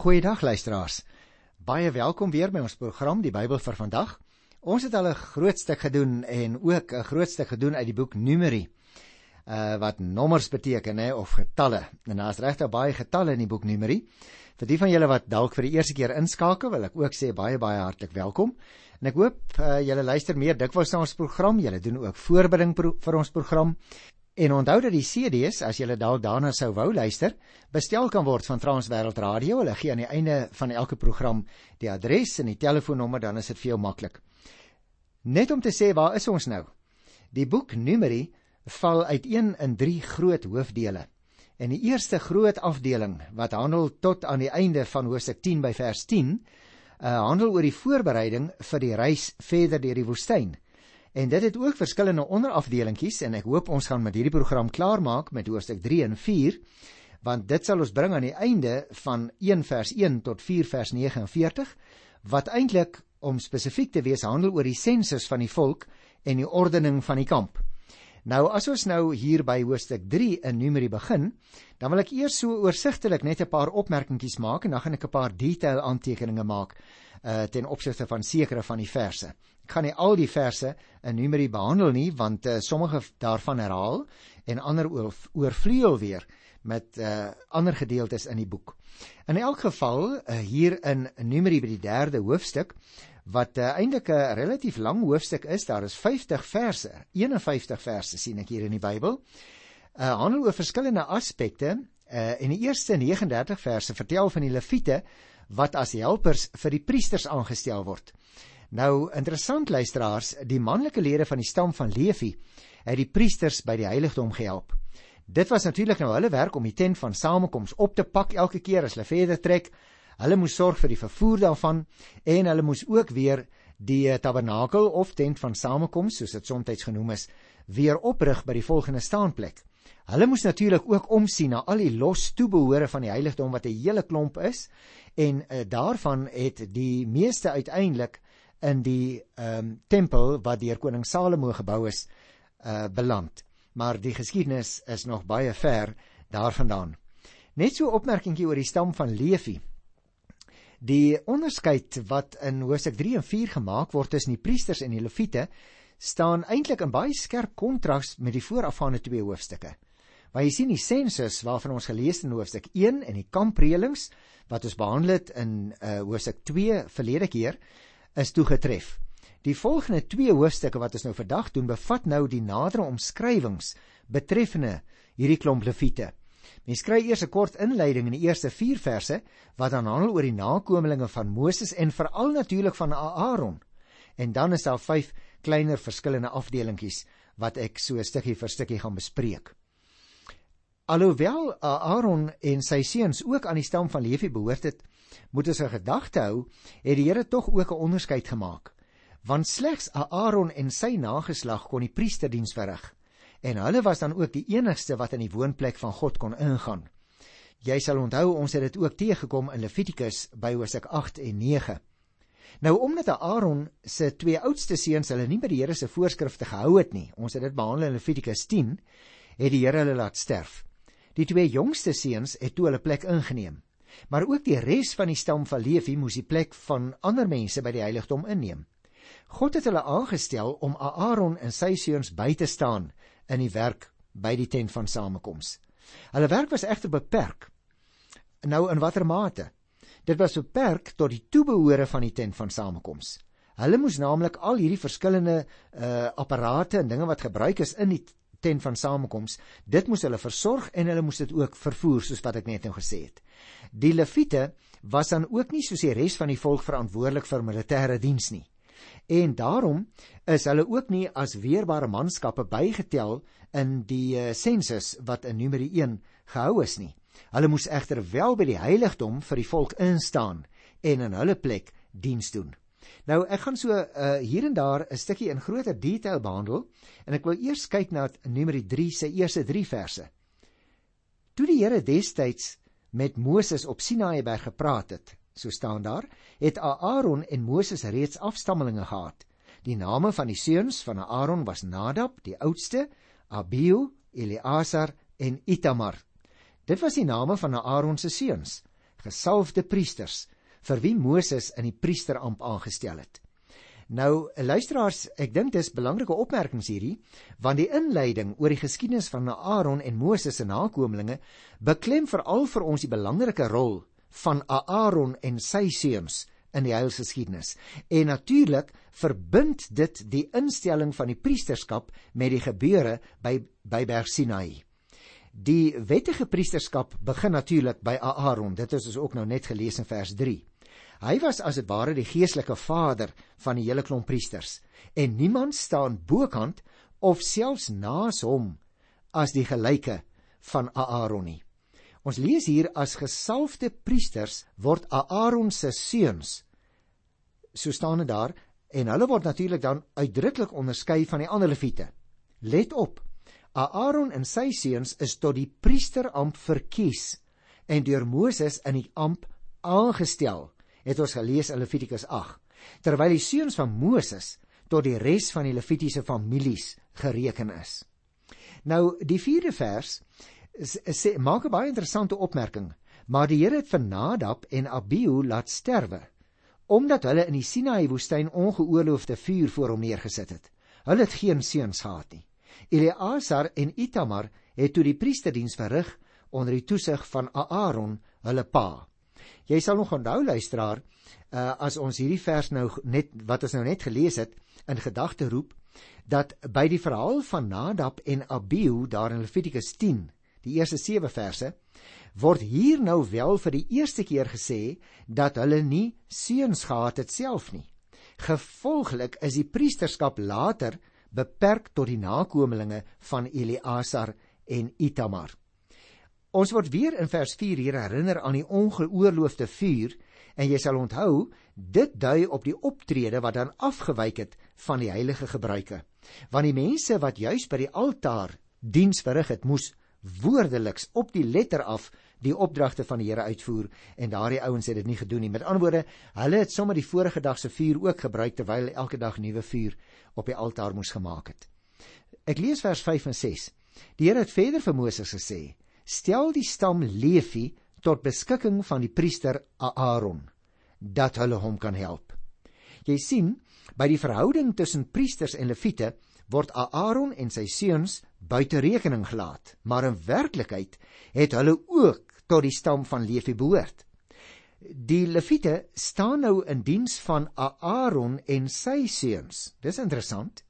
Goeiedag luisteraars. Baie welkom weer by ons program Die Bybel vir vandag. Ons het al 'n groot stuk gedoen en ook 'n groot stuk gedoen uit die boek Numeri. Uh wat nommers beteken hè of getalle. En daar's regtig baie getalle in die boek Numeri. Vir die van julle wat dalk vir die eerste keer inskakel, wil ek ook sê baie baie hartlik welkom. En ek hoop uh, julle luister meer dikwels na ons program. Julle doen ook voorbereiding pro vir ons program. En onthou dat die CD's, as jy dalk daarna sou wou luister, bestel kan word van Transwêreld Radio. Hulle gee aan die einde van elke program die adres en die telefoonnommer, dan is dit vir jou maklik. Net om te sê waar is ons nou? Die boek Numeri val uiteen in 3 groot hoofdele. En die eerste groot afdeling wat handel tot aan die einde van Hoofstuk 10 by vers 10, uh, handel oor die voorbereiding vir die reis verder deur die woestyn. En dit het ook verskillende onderafdelingkies en ek hoop ons gaan met hierdie program klaarmaak met hoofstuk 3 en 4 want dit sal ons bring aan die einde van 1 vers 1 tot 4 vers 49 wat eintlik om spesifiek te wees handel oor die sensus van die volk en die ordening van die kamp. Nou as ons nou hier by hoofstuk 3 in Numeri begin, dan wil ek eers so oorsigtelik net 'n paar opmerkingies maak en dan gaan ek 'n paar detail aantekeninge maak uh ten opsigte van sekere van die verse. Gaan nie al die verse in Numeri behandel nie want uh, sommige daarvan herhaal en ander oorvleuel weer met uh ander gedeeltes in die boek. In elk geval uh, hier in Numeri by die 3de hoofstuk wat uh, eintlik 'n relatief lang hoofstuk is, daar is 50 verse, 51 verse sien ek hier in die Bybel. Uh handel oor verskillende aspekte. Uh in die eerste 39 verse vertel van die leviete wat as helpers vir die priesters aangestel word. Nou interessant luisteraars, die manlike lede van die stam van Levi het die priesters by die heiligdom gehelp. Dit was natuurlik nou hulle werk om die tent van samekoms op te pak elke keer as hulle verder trek Hulle moes sorg vir die vervoer daarvan en hulle moes ook weer die eh, tabernakel of tent van samekoms soos dit soms genoem is, weer oprig by die volgende staanplek. Hulle moes natuurlik ook omsien na al die los toebehore van die heiligdom wat 'n hele klomp is en uh, daarvan het die meeste uiteindelik in die ehm um, tempel wat deur koning Salomo gebou is uh beland. Maar die geskiedenis is nog baie ver daarvandaan. Net so 'n opmerkingie oor die stam van Levi. Die onderskeid wat in Hosea 3 en 4 gemaak word tussen die priesters en die leviete staan eintlik in baie skerp kontras met die voorafgaande twee hoofstukke. Waar jy sien die sensus waarvan ons gelees het in hoofstuk 1 en die kampreëlings wat ons behandel het in uh, hoofstuk 2 verlede keer is toegetref. Die volgende twee hoofstukke wat ons nou vandag doen bevat nou die nadere omskrywings betreffende hierdie klomp leviete. Mens kry eers 'n kort inleiding in die eerste 4 verse wat dan handel oor die nakommelinge van Moses en veral natuurlik van Aaron. En dan is daar 5 kleiner verskillende afdelingkies wat ek so stukkie vir stukkie gaan bespreek. Alhoewel Aaron en sy seuns ook aan die stam van Levi behoort het, moet ons 'n gedagte hou, het die Here tog ook 'n onderskeid gemaak. Want slegs Aaron en sy nageslag kon die priesterdiens verrig en hulle was dan ook die enigste wat in die woonplek van God kon ingaan. Jy sal onthou ons het dit ook teëgekom in Levitikus by Hosea 8 en 9. Nou omdat Aaron se twee oudste seuns hulle nie by die Here se voorskrifte gehou het nie, ons het dit behandel in Levitikus 10, het die Here hulle laat sterf. Die twee jongste seuns het toe hulle plek ingeneem. Maar ook die res van die stam van Levi moes die plek van ander mense by die heiligdom inneem. God het hulle aangestel om Aaron en sy seuns by te staan in die werk by die tent van samekoms. Hulle werk was egter beperk. Nou in watter mate? Dit was beperk tot die toebehore van die tent van samekoms. Hulle moes naamlik al hierdie verskillende uh apparate en dinge wat gebruik is in die tent van samekoms, dit moes hulle versorg en hulle moes dit ook vervoer soos wat ek net nou gesê het. Die leviete was dan ook nie soos die res van die volk verantwoordelik vir militêre diens nie en daarom is hulle ook nie as weerbare manskappe bygetel in die sensus uh, wat in Numeri 1 gehou is nie. Hulle moes egter wel by die heiligdom vir die volk instaan en in hulle plek diens doen. Nou ek gaan so uh, hier en daar 'n stukkie in groter detail behandel en ek wil eers kyk na Numeri 3 se eerste 3 verse. Toe die Here destyds met Moses op Sinaï berg gepraat het, so staan daar, het Aaron en Moses reeds afstammelinge gehad. Die name van die seuns van Aaron was Nadab, die oudste, Abihu, Eleazar en Itamar. Dit was die name van Aaron se seuns. gesalfde priesters vir wie Moses in die priesteramp aangestel het. Nou luisteraars, ek dink dis belangrike opmerkings hierdie, want die inleiding oor die geskiedenis van Aaron en Moses se nakommelinge beklem veral vir ons die belangrike rol van Aaron en sy seuns in die Heilsgeskiedenis. En natuurlik verbind dit die instelling van die priesterskap met die gebeure by by Berg Sinai. Die wettige priesterskap begin natuurlik by Aaron. Dit is ons ook nou net gelees in vers 3. Hy was as dit ware die geestelike vader van die hele klomp priesters en niemand staan bokant of selfs naas hom as die gelyke van Aaron nie. Ons lees hier as gesalfde priesters word Aaron se seuns. So staan dit daar en hulle word natuurlik dan uitdruklik onderskei van die ander leviete. Let op. Aaron en sy seuns is tot die priesteramp verkies en deur Moses in die amp aangestel. Het ons gelees in Levitikus 8. Terwyl die seuns van Moses tot die res van die levitiese families gereken is. Nou die 4de vers sê maak 'n baie interessante opmerking, maar die Here het vir Nadab en Abihu laat sterwe omdat hulle in die Sinaï woestyn ongeoorloofde vuur voor hom neergesit het. Hulle het geen seuns gehad nie. Eleazar en Itamar het toe die priesterdiens verrig onder die toesig van Aaron, hulle pa. Jy sal nog onthou luisteraar, uh, as ons hierdie vers nou net wat ons nou net gelees het in gedagte roep dat by die verhaal van Nadab en Abihu daar in Levitikus die eerste 7 verse, word hier nou wel vir die eerste keer gesê dat hulle nie seuns gehad het self nie. Gevolglik is die priesterskap later beperk tot die nakommelinge van Eleazar en Itamar. Ons word weer in vers 4 hier herinner aan die ongeoorloofde vuur en jy sal onthou dit dui op die optrede wat dan afgewyk het van die heilige gebruike. Want die mense wat juis by die altaar diens verrig het, moes woordeliks op die letter af die opdragte van die Here uitvoer en daardie ouens het dit nie gedoen nie. Met ander woorde, hulle het sommer die vorige dag se vuur ook gebruik terwyl elke dag nuwe vuur op die altaar moes gemaak het. Ek lees vers 5 en 6. Die Here het verder vir Moses gesê: "Stel die stam Levi tot beskikking van die priester Aaron dat hulle hom kan help." Jy sien, by die verhouding tussen priesters en leviete word Aaron en sy seuns buite rekening gelaat, maar in werklikheid het hulle ook tot die stam van Levi behoort. Die Leviete staan nou in diens van Aaron en sy seuns. Dis interessant.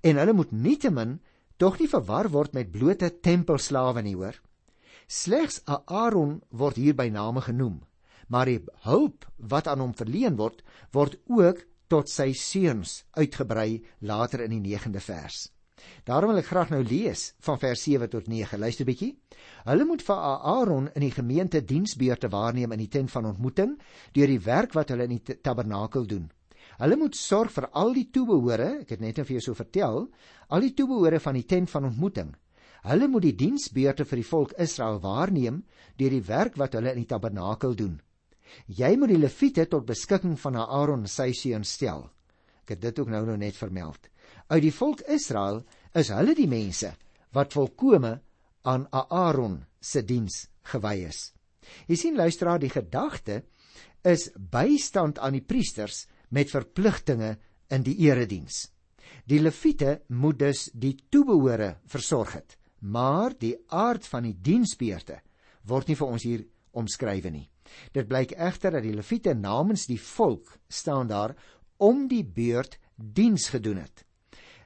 En hulle moet nietemin tog nie verwar word met blote tempelslawe nie, hoor. Slegs Aaron word hier by name genoem, maar die hulp wat aan hom verleen word, word ook tot sy seuns uitgebrei later in die 9de vers. Daarom wil ek graag nou lees van vers 7 tot 9. Luister bietjie. Hulle moet vir Aaron in die gemeente diensbeurte waarneem in die tent van ontmoeting deur die werk wat hulle in die tabernakel doen. Hulle moet sorg vir al die toebehore, ek het net nou vir jou so vertel, al die toebehore van die tent van ontmoeting. Hulle moet die diensbeurte vir die volk Israel waarneem deur die werk wat hulle in die tabernakel doen. Jy moet die leviete tot beskikking van Aaron sy seun stel. Ek het dit ook nou nou net vermeld. Uit die volk Israel is hulle die mense wat volkome aan Aaron se diens gewy is. Jy sien luisteraar, die gedagte is bystand aan die priesters met verpligtinge in die erediens. Die leviete moet dus die toebehore versorg het, maar die aard van die diensbeurte word nie vir ons hier omskrywe nie. Dit blyk egter dat die leviete namens die volk staan daar om die beurt diens gedoen het.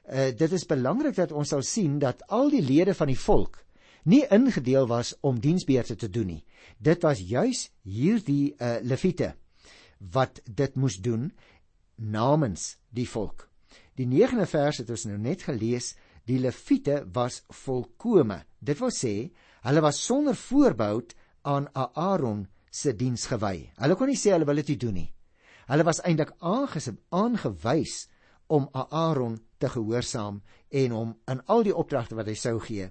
Uh, dit is belangrik dat ons sal sien dat al die lede van die volk nie ingedeel was om diensbeurte te doen nie. Dit was juis hierdie uh, leviete wat dit moes doen namens die volk. Die 9de vers het ons nou net gelees, die leviete was volkome. Dit wil sê, hulle was sonder voorbehou aan Aaron se diens gewy. Hulle kon nie sê hulle wil dit doen nie. Hulle was eintlik aangewys om Aaron te gehoorsaam en hom in al die opdragte wat hy sou gee,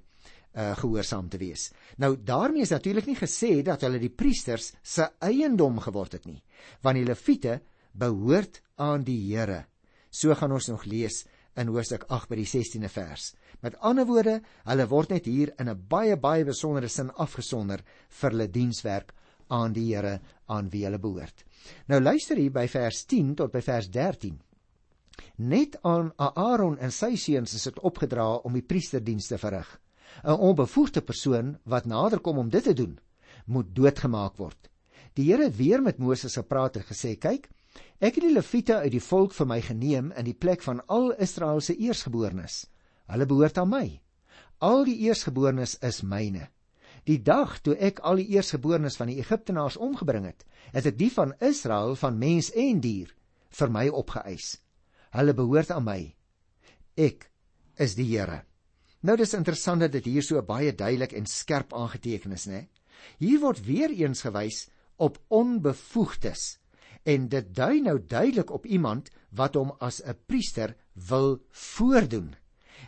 uh gehoorsaam te wees. Nou daarmee is natuurlik nie gesê dat hulle die priesters se eiendom geword het nie, want die leviete behoort aan die Here. So gaan ons nog lees in Hoofstuk 8 by die 16de vers. Met ander woorde, hulle word net hier in 'n baie baie besondere sin afgesonder vir hulle dienswerk aan die Here aan wie hulle behoort. Nou luister hier by vers 10 tot by vers 13. Net aan Aaron en sy seuns is dit opgedra om die priesterdiens te verrig. 'n Onbevoegde persoon wat nader kom om dit te doen, moet doodgemaak word. Die Here het weer met Moses gepraat en gesê: "Kyk, ek het die leviete uit die volk vir my geneem in die plek van al Israel se eersgeborenes. Hulle behoort aan my. Al die eersgeborenes is myne." Die dag toe ek al die eersgeborenes van die Egiptenaars omgebring het, het ek die van Israel van mens en dier vir my opgeëis. Hulle behoort aan my. Ek is die Here. Nou dis interessant dat dit hier so baie duidelik en skerp aangeteken is, né? Hier word weer eens gewys op onbevoegdes en dit dui nou duidelik op iemand wat hom as 'n priester wil voordoen.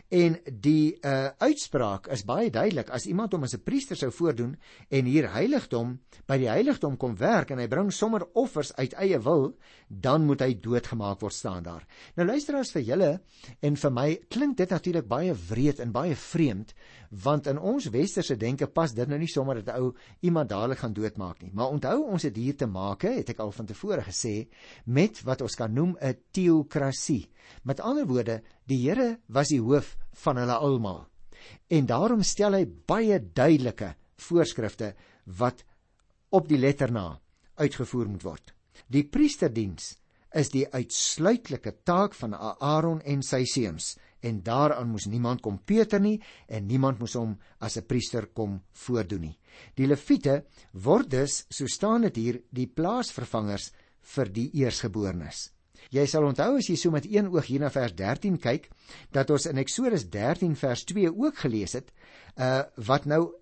En die uh uitspraak is baie duidelik as iemand hom as 'n priester sou voordoen en hier heiligdom by die heiligdom kom werk en hy bring sommer offers uit eie wil, dan moet hy doodgemaak word staan daar. Nou luister as vir julle en vir my klink dit natuurlik baie wreed en baie vreemd want in ons westerse denke pas dit nou nie sommer dat 'n ou iemand dadelik gaan doodmaak nie. Maar onthou ons het hier te maak, het ek al van tevore gesê, met wat ons kan noem 'n teokrasie. Met ander woorde, die Here was die hoof van hulle almal. En daarom stel hy baie duidelike voorskrifte wat op die letter na uitgevoer moet word. Die priesterdiens is die uitsluitlike taak van Aaron en sy seuns en daaraan moes niemand kom Peter nie en niemand moes hom as 'n priester kom voordoen nie. Die leviete word dus, so staan dit hier, die plaasvervangers vir die eersgeborenes. Jy sal onthou as jy so met een oog hier na vers 13 kyk, dat ons in Eksodus 13 vers 2 ook gelees het, uh wat nou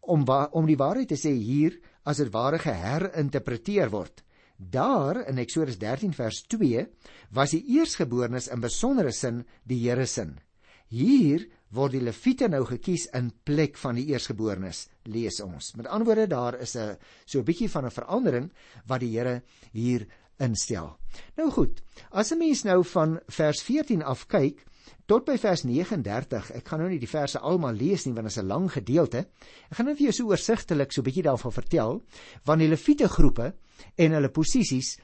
om om die waarheid te sê hier as dit ware geherinterpreteer word. Daar in Eksodus 13 vers 2 was die eersgeborenes in besondere sin die Here se. Hier word die leviete nou gekies in plek van die eersgeborenes, lees ons. Met ander woorde daar is 'n so 'n bietjie van 'n verandering wat die Here hier instel. Nou goed, as 'n mens nou van vers 14 af kyk, tot by vers 39. Ek gaan nou nie die verse almal lees nie want dit is 'n lang gedeelte. Ek gaan net vir jou so oorsigtelik so 'n bietjie daarvan vertel van die Lewiete groepe en hulle posisies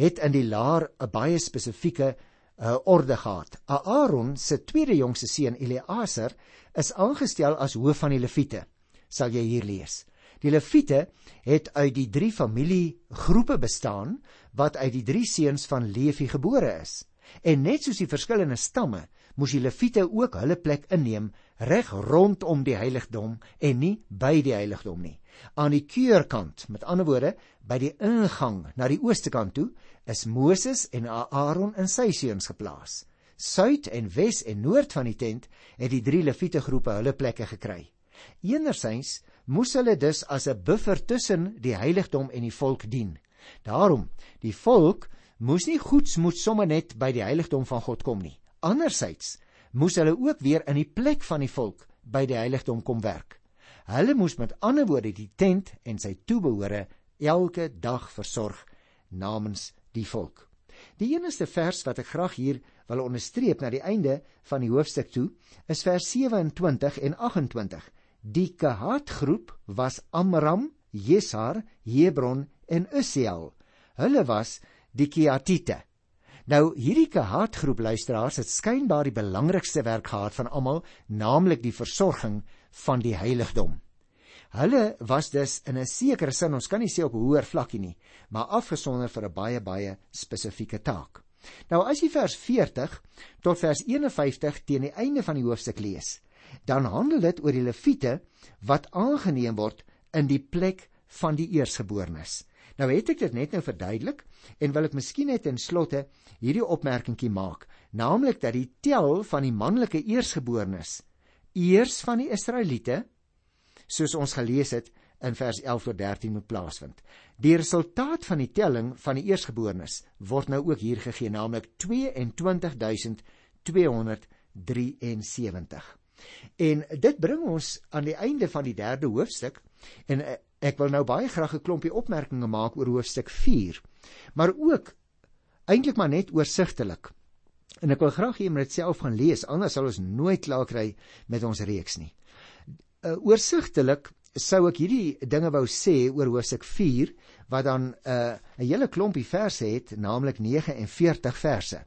het in die laar 'n baie spesifieke uh, orde gehad. Aaron se tweede jongste seun Eleazar is aangestel as hoof van die Lewiete. Sal jy hier lees. Die Lewiete het uit die drie familiegroepe bestaan wat uit die drie seuns van Levi gebore is. En net soos die verskillende stamme moes die leviete ook hulle plek inneem reg rondom die heiligdom en nie by die heiligdom nie. Aan die keurkant, met ander woorde, by die ingang na die ooste kant toe, is Moses en Aaron en sy seuns geplaas. Suid en wes en noord van die tent het die drie leviete groepe hulle plekke gekry. Enerzijds moes hulle dus as 'n buffer tussen die heiligdom en die volk dien. Daarom, die volk moes nie goeds moet sommer net by die heiligdom van God kom nie. Andersyds moes hulle ook weer in die plek van die volk by die heiligdom kom werk. Hulle moes met ander woorde die tent en sy toebehore elke dag versorg namens die volk. Die enigste vers wat ek graag hier wil onderstreep na die einde van die hoofstuk toe is vers 27 en 28. Die Kehat-groep was Amram, Jesar, Hebron en Usiel. Hulle was die Kehatite. Nou hierdie Kehat-groep luisteraars het skynbaar die belangrikste werk gehad van almal, naamlik die versorging van die heiligdom. Hulle was dus in 'n sekere sin, ons kan nie sê op hoër vlakkie nie, maar afgesonder vir 'n baie baie spesifieke taak. Nou as jy vers 40 tot vers 51 teen die einde van die hoofstuk lees, dan handel dit oor die leviete wat aangeneem word in die plek van die eersgeborenes. Nou het ek dit net nou verduidelik en wil ek miskien net in slotte hierdie opmerkingie maak, naamlik dat die tel van die manlike eersgeborenes eers van die Israeliete soos ons gelees het in vers 11 tot 13 moet plaasvind. Die resultaat van die telling van die eersgeborenes word nou ook hier gegee, naamlik 22273. En dit bring ons aan die einde van die derde hoofstuk en eh, Ek wil nou baie graag 'n klompie opmerkings maak oor hoofstuk 4, maar ook eintlik maar net oorsigtelik. En ek wil graag hê jy moet dit self gaan lees, anders sal ons nooit klaar kry met ons reeks nie. Uh, oorsigtelik sou ek hierdie dinge wou sê oor hoofstuk 4 wat dan 'n uh, hele klompie verse het, naamlik 49 verse.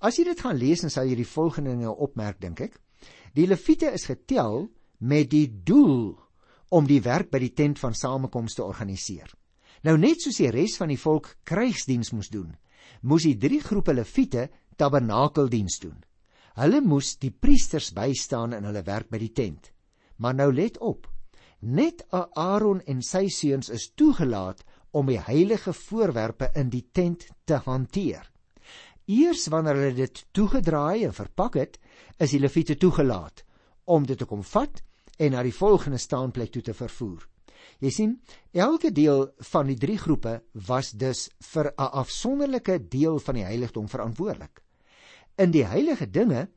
As jy dit gaan lees, dan sal jy die volgende dinge opmerk, dink ek. Die leviete is getel met die doel om die werk by die tent van samekoms te organiseer. Nou net soos die res van die volk krygsdiens moes doen, moes die drie groepe leviete tabernakeldiens doen. Hulle moes die priesters bystaan in hulle werk by die tent. Maar nou let op. Net Aaron en sy seuns is toegelaat om die heilige voorwerpe in die tent te hanteer. Eers wanneer hulle dit toegedraai en verpak het, is die leviete toegelaat om dit te kom vat en na die volgende staanplek toe te vervoer. Jy sien, elke deel van die drie groepe was dus vir 'n afsonderlike deel van die heiligdom verantwoordelik. In die heilige dinge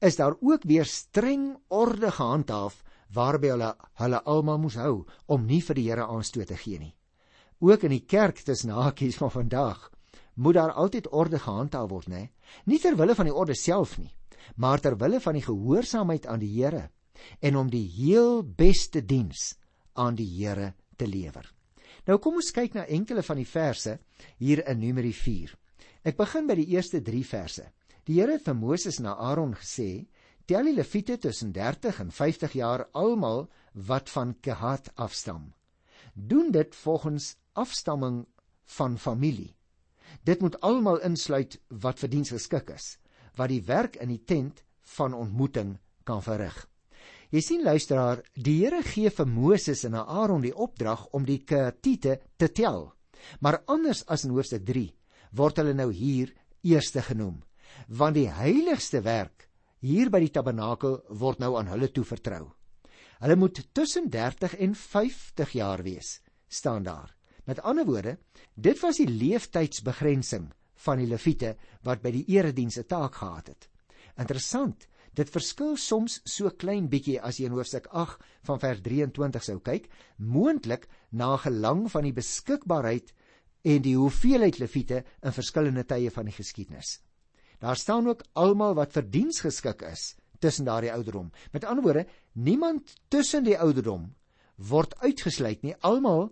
is daar ook weer streng orde gehandhaaf waarby hulle hulle almal moes hou om nie vir die Here aanstoot te gee nie. Ook in die kerk tussen hakies van vandag moet daar altyd orde gehandhaaf word, né? Nie ter wille van die orde self nie, maar ter wille van die gehoorsaamheid aan die Here en om die heel beste diens aan die Here te lewer. Nou kom ons kyk na enkele van die verse hier in Numeri 4. Ek begin by die eerste 3 verse. Die Here het vir Moses en Aaron gesê: "Tel die leviete tussen 30 en 50 jaar almal wat van Kehat afstam. Doen dit volgens afstamming van familie. Dit moet almal insluit wat vir diens geskik is, wat die werk in die tent van ontmoeting kan verrig. Jy sien luisteraar, die Here gee vir Moses en Aaron die opdrag om die Kehatite te tel. Maar anders as in hoofstuk 3 word hulle nou hier eerste genoem, want die heiligste werk hier by die tabernakel word nou aan hulle toevertrou. Hulle moet tussen 30 en 50 jaar wees, staan daar. Met ander woorde, dit was die leeftydsbegrensing van die leviete wat by die eredienste taak gehad het. Interessant, dit verskil soms so klein bietjie as jy in hoofstuk 8 van vers 23 sou kyk, moontlik na gelang van die beskikbaarheid en die hoeveelheid leviete in verskillende tye van die geskiedenis. Daar staan ook almal wat vir diens geskik is tussen daardie ouderdom. Met ander woorde, niemand tussen die ouderdom word uitgesluit nie. Almal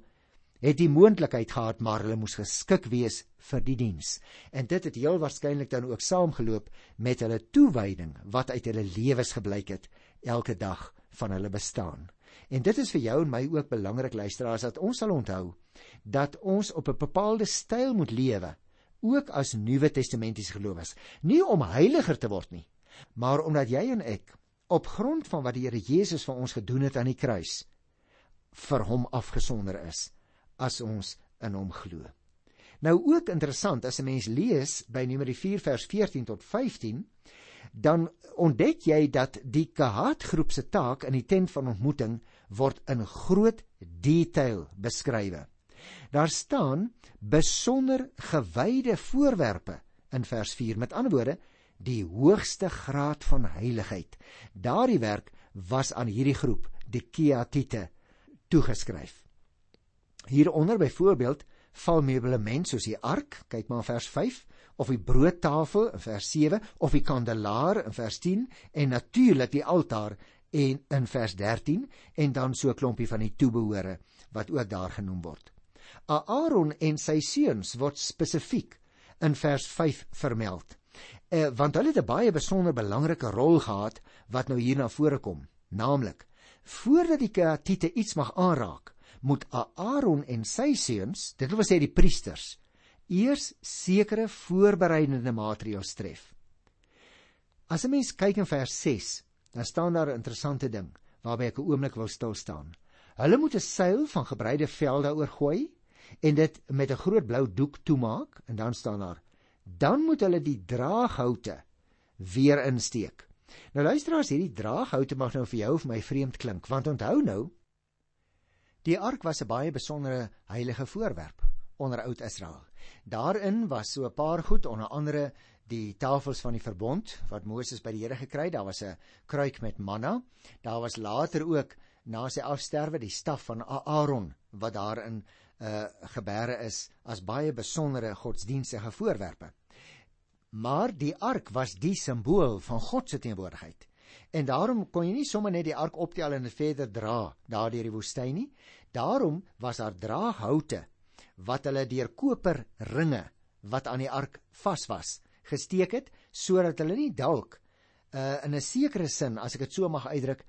het die moontlikheid gehad maar hulle moes geskik wees vir die diens. En dit het heel waarskynlik dan ook saamgeloop met hulle toewyding wat uit hulle lewens gebleik het elke dag van hulle bestaan. En dit is vir jou en my ook belangrik luisteraars dat ons sal onthou dat ons op 'n bepaalde styl moet lewe ook as Nuwe Testamentiese gelowiges, nie om heiliger te word nie, maar omdat jy en ek op grond van wat die Here Jesus vir ons gedoen het aan die kruis vir hom afgesonder is as ons in hom glo. Nou ook interessant as 'n mens lees by Numeri 4 vers 14 tot 15, dan ontdek jy dat die Kahat groep se taak in die tent van ontmoeting word in groot detail beskryf. Daar staan besonder gewyde voorwerpe in vers 4. Met ander woorde, die hoogste graad van heiligheid. Daardie werk was aan hierdie groep, die Kehatite, toegeskryf. Hieronder byvoorbeeld val meublement soos die ark, kyk maar vers 5, of die broodtafel in vers 7 of die kandelaar in vers 10 en natuurlik die altaar en in vers 13 en dan so 'n klompie van die toebehore wat ook daar genoem word. Aaron en sy seuns word spesifiek in vers 5 vermeld. Eh, want hulle het 'n baie besonder belangrike rol gehad wat nou hier na vore kom, naamlik voordat die Kehatite iets mag aanraak, moet Aaron en sy seuns, dit wil sê die priesters, eers sekere voorbereidende maatreëls tref. As 'n mens kyk in vers 6, dan staan daar 'n interessante ding waarby ek 'n oomblik wil stil staan. Hulle moet 'n seil van gebreide vel daaroor gooi en dit met 'n groot blou doek toemaak en dan staan daar dan moet hulle die draaghoute weer insteek. Nou luisteraars, hierdie draaghoute mag nou vir jou of my vreemd klink, want onthou nou, Die ark was 'n baie besondere heilige voorwerp onder Oud Israel. Daarin was so 'n paar goed onder andere die tafels van die verbond wat Moses by die Here gekry het. Daar was 'n kruik met manna. Daar was later ook na sy afsterwe die staf van Aaron wat daarin 'n uh, gebeure is as baie besondere godsdienstige voorwerpe. Maar die ark was die simbool van God se teenwoordigheid. En daarom kon jy nie sommer net die ark optel en dit verder dra daardeur die woestyn nie. Daarom was daar draaghoute wat hulle deur koper ringe wat aan die ark vas was gesteek het sodat hulle nie dalk uh, in 'n sekere sin as ek dit so mag uitdruk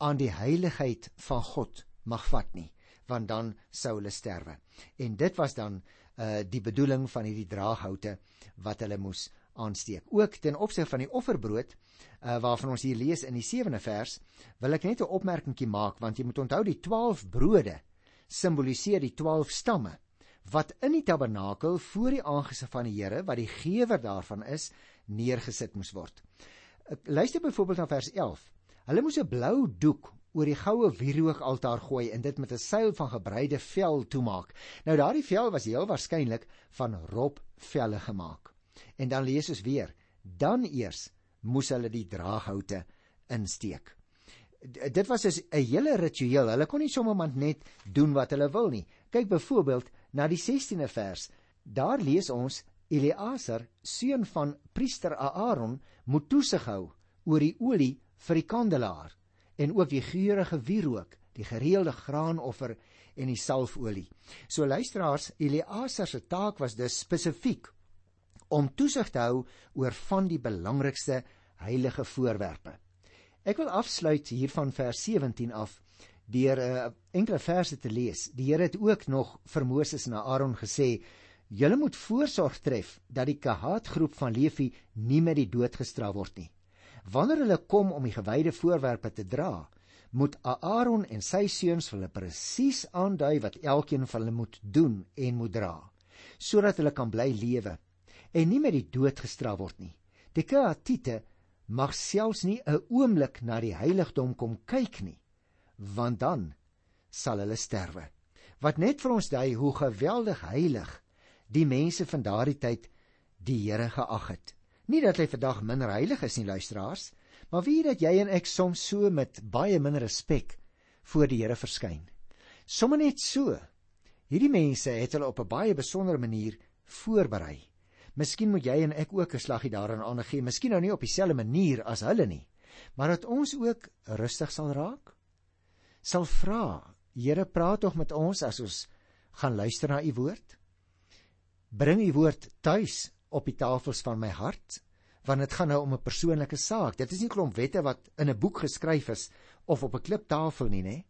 aan die heiligheid van God mag vat nie want dan sou hulle sterwe. En dit was dan uh die bedoeling van hierdie draaghoute wat hulle moes aansteek. Ook ten opsigte van die offerbrood uh waarvan ons hier lees in die 7de vers, wil ek net 'n opmerkingie maak want jy moet onthou die 12 brode simboliseer die 12 stamme wat in die tabernakel voor die aangesig van die Here wat die gewer daarvan is neergesit moes word. Luister byvoorbeeld na vers 11. Hulle moes 'n blou doek oor die goue wieroogaltaar gooi en dit met 'n seil van gebreide vel toemaak. Nou daardie vel was heel waarskynlik van robvelle gemaak. En dan lees ons weer, dan eers moes hulle die draaghoute insteek. D dit was 'n hele ritueel. Hulle kon nie sommer net doen wat hulle wil nie. Kyk byvoorbeeld na die 16de vers. Daar lees ons Eleazar, seun van priester Aaron, moet toesig hou oor die olie vir die kandelaar en ook die geurende wierook, die gereelde graanoffer en die salfolie. So luisteraars, Eleazar se taak was dus spesifiek om toesig te hou oor van die belangrikste heilige voorwerpe. Ek wil afsluit hier van vers 17 af deur 'n uh, eh, enkele verse te lees. Die Here het ook nog vir Moses en Aaron gesê: "Julle moet voorsorg tref dat die Kahat groep van Levi nie met die dood gestraf word nie." Wanneer hulle kom om die gewyde voorwerpe te dra, moet Aaron en sy seuns hulle presies aandui wat elkeen van hulle moet doen en moet dra, sodat hulle kan bly lewe en nie met die dood gestraf word nie. Die Kehatite mag selfs nie 'n oomblik na die heiligdom kom kyk nie, want dan sal hulle sterwe. Wat net vir ons dui hoe geweldig heilig die mense van daardie tyd die Here geag het. Nie dat hy vandag minder heilig is nie, luisteraars, maar wie dat jy en ek soms so met baie minder respek voor die Here verskyn. Sommige net so. Hierdie mense het hulle op 'n baie besondere manier voorberei. Miskien moet jy en ek ook 'n slaggie daarin aangee, miskien nou nie op dieselfde manier as hulle nie, maar dat ons ook rustig sal raak. Sal vra, Here, praat tog met ons as ons gaan luister na u woord. Bring u woord tuis op die tafels van my hart want dit gaan nou om 'n persoonlike saak. Dit is nie klomp wette wat in 'n boek geskryf is of op 'n kliptafel nie, nê?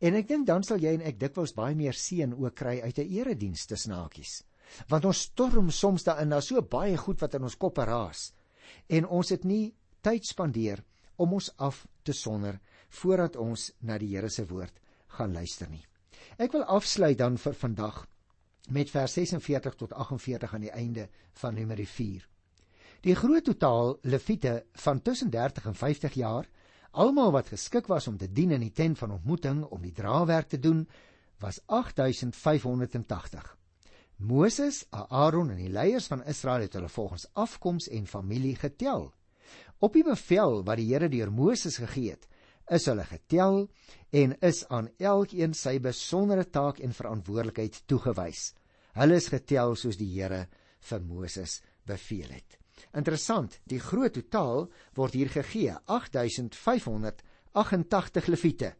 En ek dink dan sal jy en ek dikwels baie meer seën ook kry uit 'n erediens te snaakies. Want ons storm soms daarin, daar's so baie goed wat in ons koppe raas en ons het nie tyd spandeer om ons af te sonder voordat ons na die Here se woord gaan luister nie. Ek wil afsluit dan vir vandag met vers 46 tot 48 aan die einde van Numeri 4. Die groot totaal leviete van tussen 30 en 50 jaar, almal wat geskik was om te dien in die tent van ontmoeting om die draagwerk te doen, was 8580. Moses, Aaron en die leiers van Israel het hulle volgens afkoms en familie getel. Op die bevel wat die Here deur Moses gegee het, is hulle getel en is aan elkeen sy besondere taak en verantwoordelikheid toegewys. Hulle is getel soos die Here vir Moses beveel het. Interessant, die groot totaal word hier gegee, 8588 leviete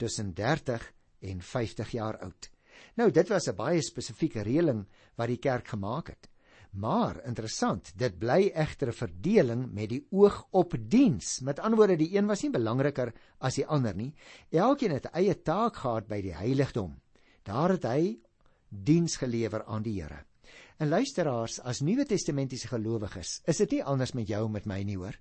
tussen 30 en 50 jaar oud. Nou dit was 'n baie spesifieke reëling wat die kerk gemaak het. Maar interessant, dit bly egter 'n verdeling met die oog op diens. Met ander woorde, die een was nie belangriker as die ander nie. Elkeen het 'n eie taak gehad by die heiligdom. Daar het hy diens gelewer aan die Here. En luisteraars, as Nuwe Testamentiese gelowiges, is dit nie anders met jou en met my nie hoor.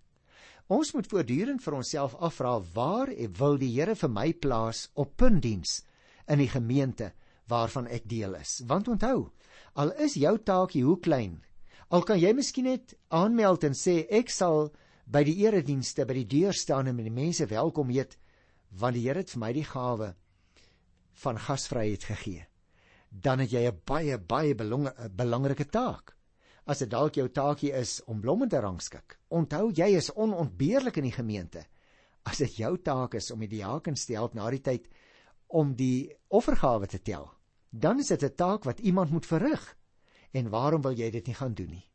Ons moet voortdurend vir onsself afvra waar wil die Here vir my plaas op puntdiens in die gemeente waarvan ek deel is. Want onthou, al is jou taakie hoe klein, al kan jy miskien net aanmeld en sê ek sal by die eredienste by die deur staan en met die mense welkom heet, want die Here het vir my die gawe van gasvryheid gegee dan het jy 'n baie baie belangrike taak. As dit dalk jou taakie is om blomme te rangskik, onthou jy is onontbeerlik in die gemeente. As dit jou taak is om die diakens te help na die tyd om die offergawe te tel, dan is dit 'n taak wat iemand moet verrig. En waarom wil jy dit nie gaan doen nie?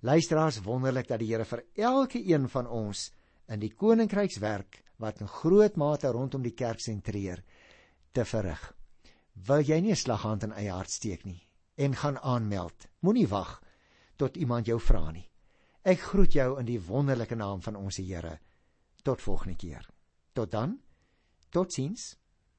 Luisteraars, wonderlik dat die Here vir elke een van ons in die koninkrykswerk wat in groot mate rondom die kerk sentreer te verrig. Wil jy nie 'n slaghand in eie hart steek nie en gaan aanmeld? Moenie wag tot iemand jou vra nie. Ek groet jou in die wonderlike naam van ons Here. Tot volgende keer. Tot dan. Totsiens.